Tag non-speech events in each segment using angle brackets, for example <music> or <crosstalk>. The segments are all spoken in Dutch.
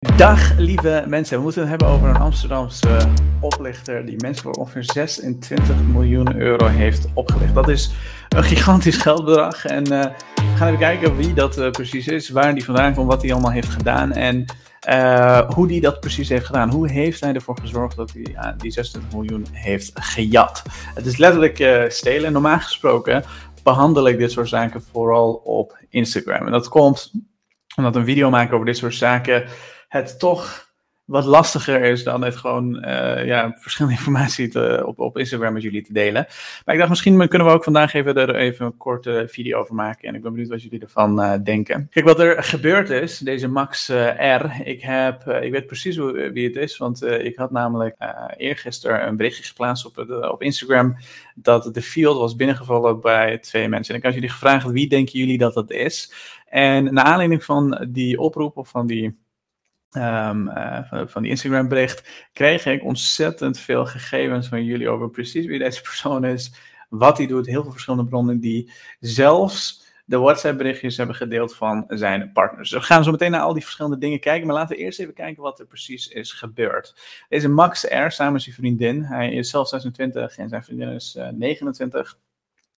Dag lieve mensen, we moeten het hebben over een Amsterdamse oplichter die mensen voor ongeveer 26 miljoen euro heeft opgelicht. Dat is een gigantisch geldbedrag en uh, we gaan even kijken wie dat uh, precies is, waar die vandaan komt, wat hij allemaal heeft gedaan en uh, hoe die dat precies heeft gedaan. Hoe heeft hij ervoor gezorgd dat hij die 26 miljoen heeft gejat? Het is letterlijk stelen. Normaal gesproken behandel ik dit soort zaken vooral op Instagram. En dat komt omdat een video maken over dit soort zaken het toch wat lastiger is dan het gewoon uh, ja, verschillende <laughs> informatie te, op, op Instagram met jullie te delen. Maar ik dacht, misschien kunnen we ook vandaag even er even een korte video over maken. En ik ben benieuwd wat jullie ervan uh, denken. Kijk, wat er gebeurd is, deze Max uh, R. Ik, heb, ik weet precies hoe, wie het is, want ik had namelijk eergisteren een berichtje geplaatst op, op Instagram dat de field was binnengevallen bij twee mensen. En ik had jullie gevraagd, wie denken jullie dat dat is? En naar aanleiding van die oproep of van die Um, uh, van, die Instagram bericht, kreeg ik ontzettend veel gegevens van jullie over precies wie deze <laughs> persoon is, wat hij doet, heel veel verschillende bronnen die zelfs de WhatsApp berichtjes hebben gedeeld van zijn partners. Dus we gaan zo meteen naar al die verschillende dingen kijken, maar laten we eerst even kijken wat er precies is gebeurd. Deze Max R, samen met zijn vriendin, hij is zelf 26 en zijn vriendin is uh, 29,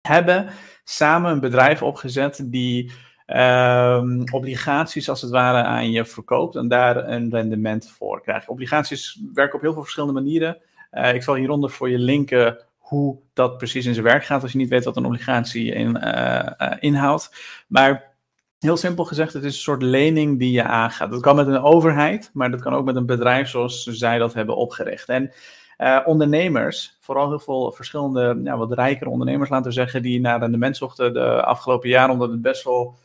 hebben samen een bedrijf opgezet die um, obligaties als het ware aan je verkoopt en daar een rendement voor krijgt. Obligaties werken op heel veel verschillende manieren. Uh, ik zal hieronder voor je linken hoe dat precies in zijn werk gaat als je niet weet wat een obligatie in, uh, uh, inhoudt. Maar heel simpel gezegd, het is een soort lening die je aangaat. Dat kan met een overheid, maar dat kan ook met een bedrijf zoals zij dat hebben opgericht. En ondernemers, vooral heel veel verschillende, ja, wat rijkere ondernemers, laten we zeggen, die naar rendement zochten de afgelopen jaren, omdat het best wel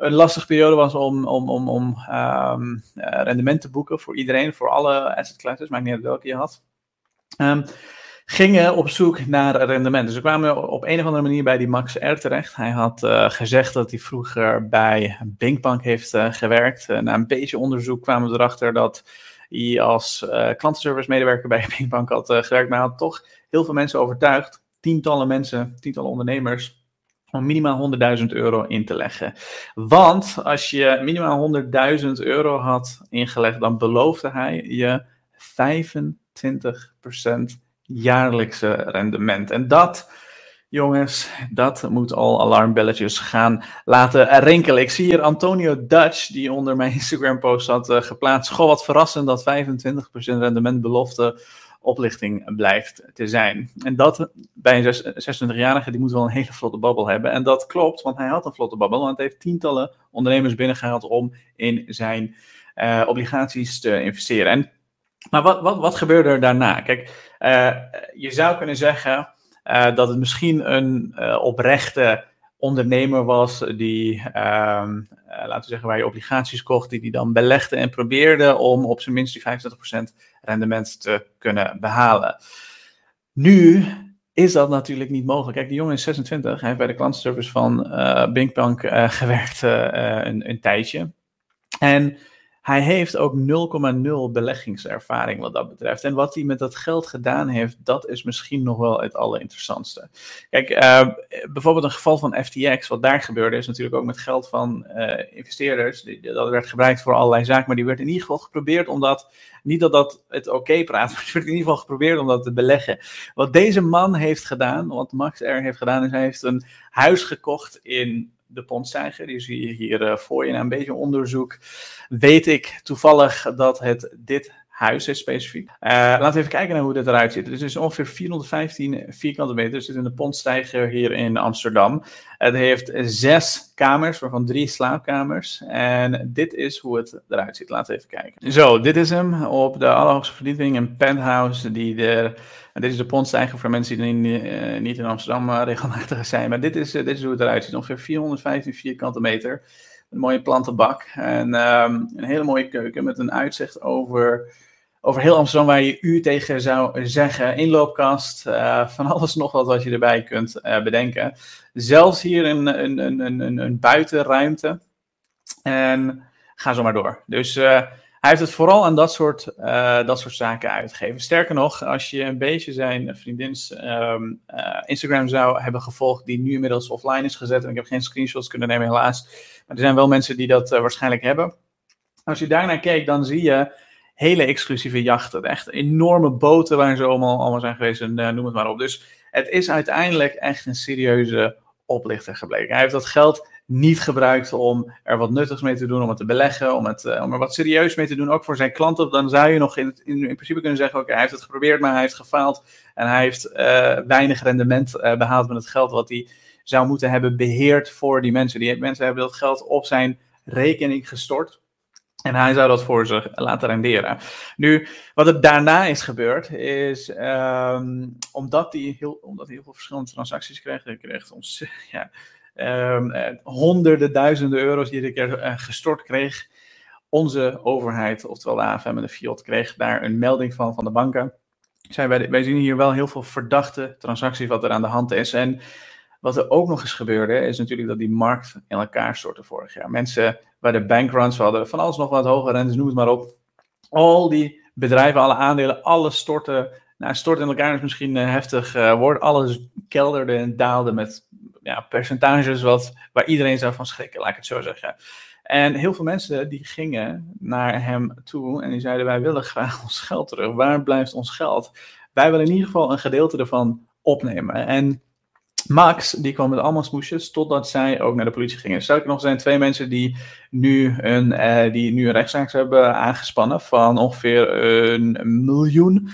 een lastige periode was om, om, om, om um, rendement te boeken voor iedereen, voor alle asset classes, maakt niet uit welke je had. Um, gingen op zoek naar rendement. Dus we kwamen op een of andere manier bij die Max R terecht. Hij had uh, gezegd dat hij vroeger bij Binkbank heeft uh, gewerkt. Na een beetje onderzoek kwamen we erachter dat hij als klantenservice medewerker bij <laughs> Binkbank had gewerkt. Maar hij had toch heel veel mensen overtuigd. Tientallen mensen, tientallen ondernemers om minimaal 100.000 euro in te leggen. Want als je minimaal 100.000 euro had ingelegd, dan beloofde hij je 25% jaarlijkse rendement. En dat, jongens, dat moet al alarmbelletjes gaan laten rinkelen. Ik zie hier Antonio Dutch, die onder mijn Instagram-post had uh, geplaatst. Goh, wat verrassend dat 25% rendement belofte oplichting blijft te zijn. En dat bij een 26-jarige, die moet wel een hele vlotte babbel hebben. En dat klopt, want hij had een vlotte babbel, want hij heeft tientallen ondernemers binnengehaald om in zijn uh, obligaties te investeren. En, maar wat, wat, wat gebeurde er daarna? Kijk, uh, je zou kunnen zeggen uh, dat het misschien een oprechte ondernemer was die, um, laten we zeggen, waar je obligaties kocht, die die dan belegde en probeerde om op zijn minst die 25% rendement te kunnen behalen. Nu is dat natuurlijk niet mogelijk. Kijk, die jongen is 26, hij heeft bij de klantenservice van uh, Binkbank uh, gewerkt een, een tijdje. En hij heeft ook 0,0 beleggingservaring wat dat betreft. En wat hij met dat geld gedaan heeft, dat is misschien nog wel het allerinteressantste. Kijk, uh, bijvoorbeeld een geval van FTX, wat daar gebeurde, is natuurlijk ook met geld van uh, investeerders. Die, dat werd gebruikt voor allerlei zaken, maar die werd in ieder geval geprobeerd om dat, niet dat dat het oké praat, <laughs> maar het werd in ieder geval geprobeerd om dat te beleggen. Wat deze man heeft gedaan, wat Max R heeft gedaan, is hij heeft een huis gekocht in de pondstijger. Die zie je hier uh, voor je. Na een beetje onderzoek weet ik toevallig dat het dit huis is specifiek. Uh, laten we even kijken naar hoe dit eruit ziet. Het is ongeveer 415 vierkante meter. Het zit in de pondstijger hier in Amsterdam. Het heeft zes kamers, waarvan drie slaapkamers. En dit is hoe het eruit ziet. Laten we even kijken. Zo, dit is hem op de allerhoogste verdieping. Een penthouse die er dit is de pondstijger voor mensen die niet, niet in Amsterdam uh, regelmatig zijn. Maar dit is, dit is hoe het eruit ziet. Ongeveer 415 vierkante meter. Een mooie plantenbak. En um, een hele mooie keuken met een uitzicht over, over heel Amsterdam waar je u tegen zou zeggen. Inloopkast, van alles nog wat wat je erbij kunt bedenken. Zelfs hier een, een, een, een, een buitenruimte. En ga zo maar door. Dus hij heeft het vooral aan dat soort, dat soort zaken uitgegeven. Sterker nog, als je een beetje zijn vriendins um, Instagram zou hebben gevolgd, die nu inmiddels offline is gezet. En ik heb geen screenshots kunnen nemen, helaas. Maar er zijn wel mensen die dat waarschijnlijk hebben. Als je daarnaar kijkt, dan zie je hele exclusieve jachten. Echt enorme boten waar ze allemaal, allemaal zijn geweest en noem het maar op. Dus het is uiteindelijk echt een serieuze oplichter gebleken. Hij heeft dat geld niet gebruikt om er wat nuttigs mee te doen, om het te beleggen, om, het, om er wat serieus mee te doen, ook voor zijn klanten. Dan zou je nog in, in, in principe kunnen zeggen, oké, hij heeft het geprobeerd, maar hij heeft gefaald. En hij heeft weinig rendement behaald met het geld wat hij zou moeten hebben beheerd voor die mensen. Die mensen hebben dat geld op zijn rekening gestort. En hij zou dat voor ze laten renderen. Nu, wat er daarna is gebeurd, is um, omdat, hij heel, omdat hij heel veel verschillende transacties kreeg. Hij kreeg ons, <laughs> ja, um, honderden duizenden euro's die hij keer uh, gestort kreeg. Onze overheid, oftewel de AFM en de Fiat, kreeg daar een melding van van de banken. Zijn wij, wij zien hier wel heel veel verdachte transacties wat er aan de hand is. En wat er ook nog eens gebeurde, is natuurlijk dat die markt in elkaar stortte vorig jaar. Mensen waar de bankruns hadden, van alles nog wat hoger rentes, noem het maar op. Al die bedrijven, alle aandelen, alles stortte. Nou, stort in elkaar is misschien een heftig uh, woord. Alles kelderde en daalde met ja, percentages wat, waar iedereen zou van schrikken, laat ik het zo zeggen. En heel veel mensen die gingen naar hem toe en die zeiden: Wij willen graag <laughs> ons geld terug. Waar blijft ons geld? Wij willen in ieder geval een gedeelte ervan opnemen. En Max, die kwam met allemaal smoesjes, totdat zij ook naar de politie gingen. Sterker nog, zijn twee mensen die nu een, uh, die nu een rechtszaak hebben aangespannen van ongeveer een miljoen.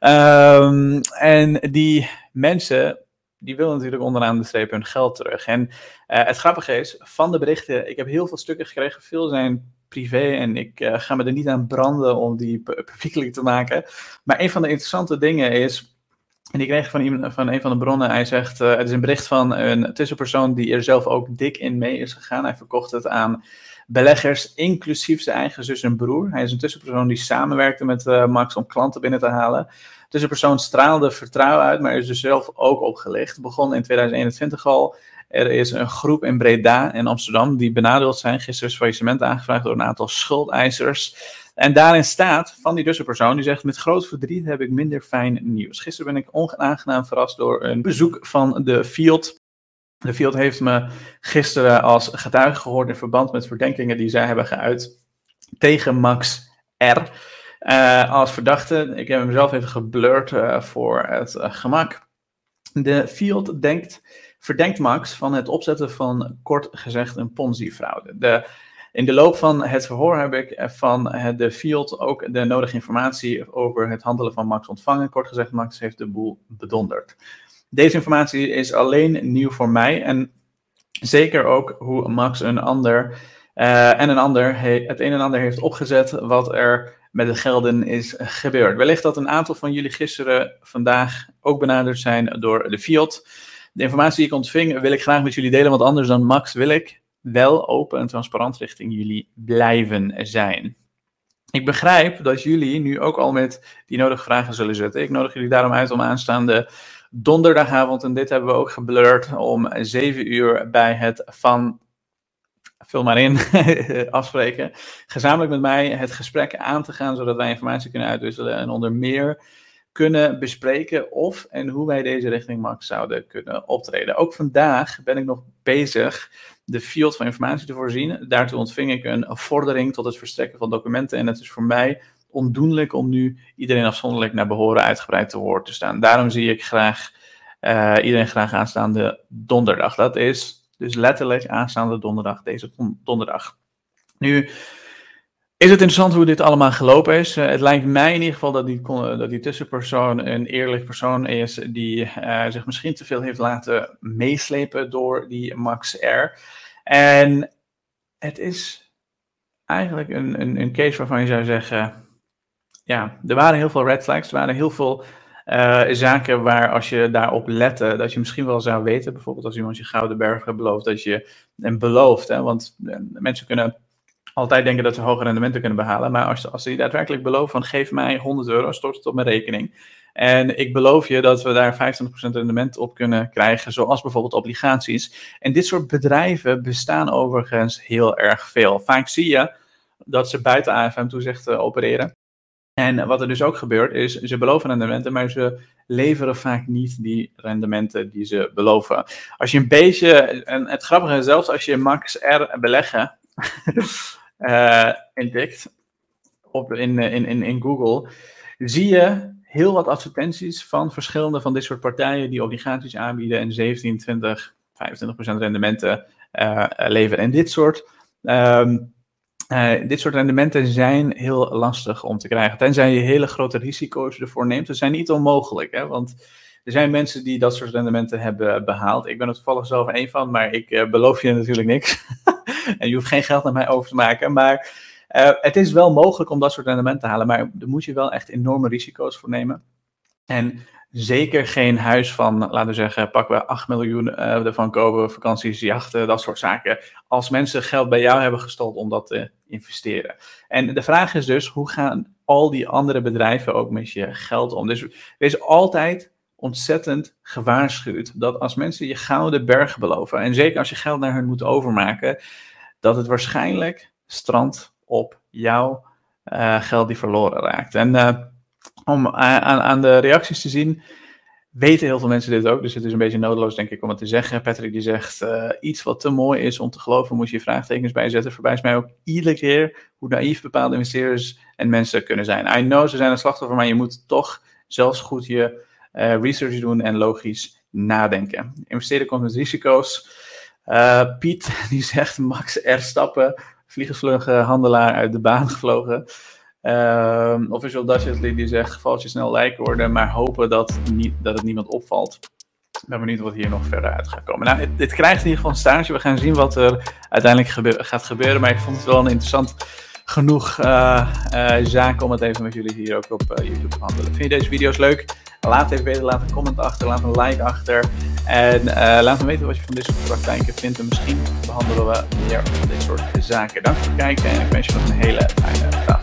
Um, en die mensen, die willen natuurlijk onderaan de streep hun geld terug. En uh, het grappige is, van de berichten, ik heb heel veel stukken gekregen, veel zijn privé en ik uh, ga me er niet aan branden om die publiekelijk te maken. Maar een van de interessante dingen is en ik kreeg van, van een van de bronnen, hij zegt, uh, het is een bericht van een tussenpersoon die er zelf ook dik in mee is gegaan. Hij verkocht het aan beleggers, inclusief zijn eigen zus en broer. Hij is een tussenpersoon die samenwerkte met uh, Max om klanten binnen te halen. Tussenpersoon straalde vertrouwen uit, maar is er zelf ook opgelicht. Begon in 2021 al. Er is een groep in Breda en Amsterdam die benadeeld zijn. Gisteren is faillissement aangevraagd door een aantal schuldeisers. En daarin staat van die tussenpersoon, die zegt: Met groot verdriet heb ik minder fijn nieuws. Gisteren ben ik onaangenaam verrast door een bezoek van de Field. De Field heeft me gisteren als getuige gehoord in verband met verdenkingen die zij hebben geuit tegen Max R. Uh, als verdachte. Ik heb hem zelf even geblurred uh, voor het uh, gemak. De Field denkt, verdenkt Max van het opzetten van kort gezegd een Ponzi-fraude. De in de loop van het verhoor heb ik van de Field ook de nodige informatie over het handelen van Max ontvangen. Kort gezegd, Max heeft de boel bedonderd. Deze informatie is alleen nieuw voor mij en zeker ook hoe Max een ander uh, en een ander het een en ander heeft opgezet wat er met de gelden is gebeurd. Wellicht dat een aantal van jullie gisteren, vandaag ook benaderd zijn door de Fiat. De informatie die ik ontving wil ik graag met jullie delen, want anders dan Max wil ik wel open en transparant richting jullie blijven zijn. Ik begrijp dat jullie nu ook al met die nodige vragen zullen zetten. Ik nodig jullie daarom uit om aanstaande donderdagavond, en dit hebben we ook geblurred, om 7 uur bij het van vul maar in, <laughs> afspreken. Gezamenlijk met mij het gesprek aan te gaan, zodat wij informatie kunnen uitwisselen en onder meer kunnen bespreken of en hoe wij deze richting max zouden kunnen optreden. Ook vandaag ben ik nog bezig de field van informatie te voorzien. Daartoe ontving ik een vordering tot het verstrekken van documenten. En het is voor mij ondoenlijk om nu iedereen afzonderlijk naar behoren uitgebreid te woord te staan. Daarom zie ik graag uh, iedereen graag aanstaande donderdag. Dat is dus letterlijk aanstaande donderdag, deze donderdag. Nu is het interessant hoe dit allemaal gelopen is. Uh, het lijkt mij in ieder geval dat die, dat die tussenpersoon een eerlijk persoon is die uh, zich misschien te veel heeft laten meeslepen door die Max R. En het is eigenlijk een, een, een case waarvan je zou zeggen, ja, er waren heel veel red flags, er waren heel veel uh, zaken waar als je daarop lette, dat je misschien wel zou weten, bijvoorbeeld als iemand je gouden bergen belooft, dat je, en belooft, hè, want mensen kunnen altijd denken dat ze hoge rendementen kunnen behalen. Maar als, als ze daadwerkelijk beloven van geef mij 100 euro, stort het op mijn rekening. En ik beloof je dat we daar 25% rendement op kunnen krijgen, zoals bijvoorbeeld obligaties. En dit soort bedrijven bestaan overigens heel erg veel. Vaak zie je dat ze buiten AFM-toezicht opereren. En wat er dus ook gebeurt is, ze beloven rendementen, maar ze leveren vaak niet die rendementen die ze beloven. Als je een beetje, en het grappige is zelfs als je max R beleggen, <laughs> uh, op, in, in, in, in Google, zie je heel wat advertenties van verschillende van dit soort partijen die obligaties aanbieden en 17, 20, 25% rendementen uh, leveren. En dit soort, uh, dit soort rendementen zijn heel lastig om te krijgen. Tenzij je hele grote risico's ervoor neemt. Ze zijn niet onmogelijk, hè, want er zijn mensen die dat soort rendementen hebben behaald. Ik ben er toevallig zelf één van, maar ik beloof je natuurlijk niks. <laughs> <laughs> en je hoeft geen geld naar mij over te maken. Maar uh, het is wel mogelijk om dat soort rendementen te halen, maar daar moet je wel echt enorme risico's voor nemen. En zeker geen huis van, laten we zeggen, pakken we 8 miljoen uh, ervan kopen, vakanties, jachten, dat soort zaken. Als mensen geld bij jou hebben gestold om dat te investeren. En de vraag is dus, hoe gaan al die andere bedrijven ook met je geld om? Dus wees altijd ontzettend gewaarschuwd dat als mensen je gouden berg beloven, en zeker als je geld naar hun moet overmaken, dat het waarschijnlijk strandt op jouw uh, geld die verloren raakt. En uh, om aan, aan, de reacties te zien, weten heel veel mensen dit ook. Dus het is een beetje nodeloos, denk ik, om het te zeggen. Patrick die zegt, iets wat te mooi is om te geloven, moet je vraagtekens bijzetten. Voorbij mij ook iedere keer hoe naïef bepaalde investeerders en mensen kunnen zijn. I know, ze zijn een slachtoffer, maar je moet toch zelfs goed je research doen en logisch nadenken. Investeren komt met risico's. Piet <laughs> die zegt, Max er stappen vliegensvlughandelaar uit de baan gevlogen. Uh, official Dutch die zegt, gevaltje snel lijken worden, maar hopen dat, niet, dat het niemand opvalt. Ik ben benieuwd wat hier nog verder uit gaat komen. Nou, dit, krijgt in ieder geval een stage. We gaan zien wat er uiteindelijk gaat gebeuren. Maar ik vond het wel een interessant genoeg uh, zaak om het even met jullie hier ook op YouTube te behandelen. Vind je deze video's leuk? Laat even weten, laat een comment achter, laat een like achter. En laat me weten wat je van dit soort praktijken vindt. En misschien behandelen we meer van dit soort zaken. Dank voor het kijken en ik wens je nog een hele fijne dag.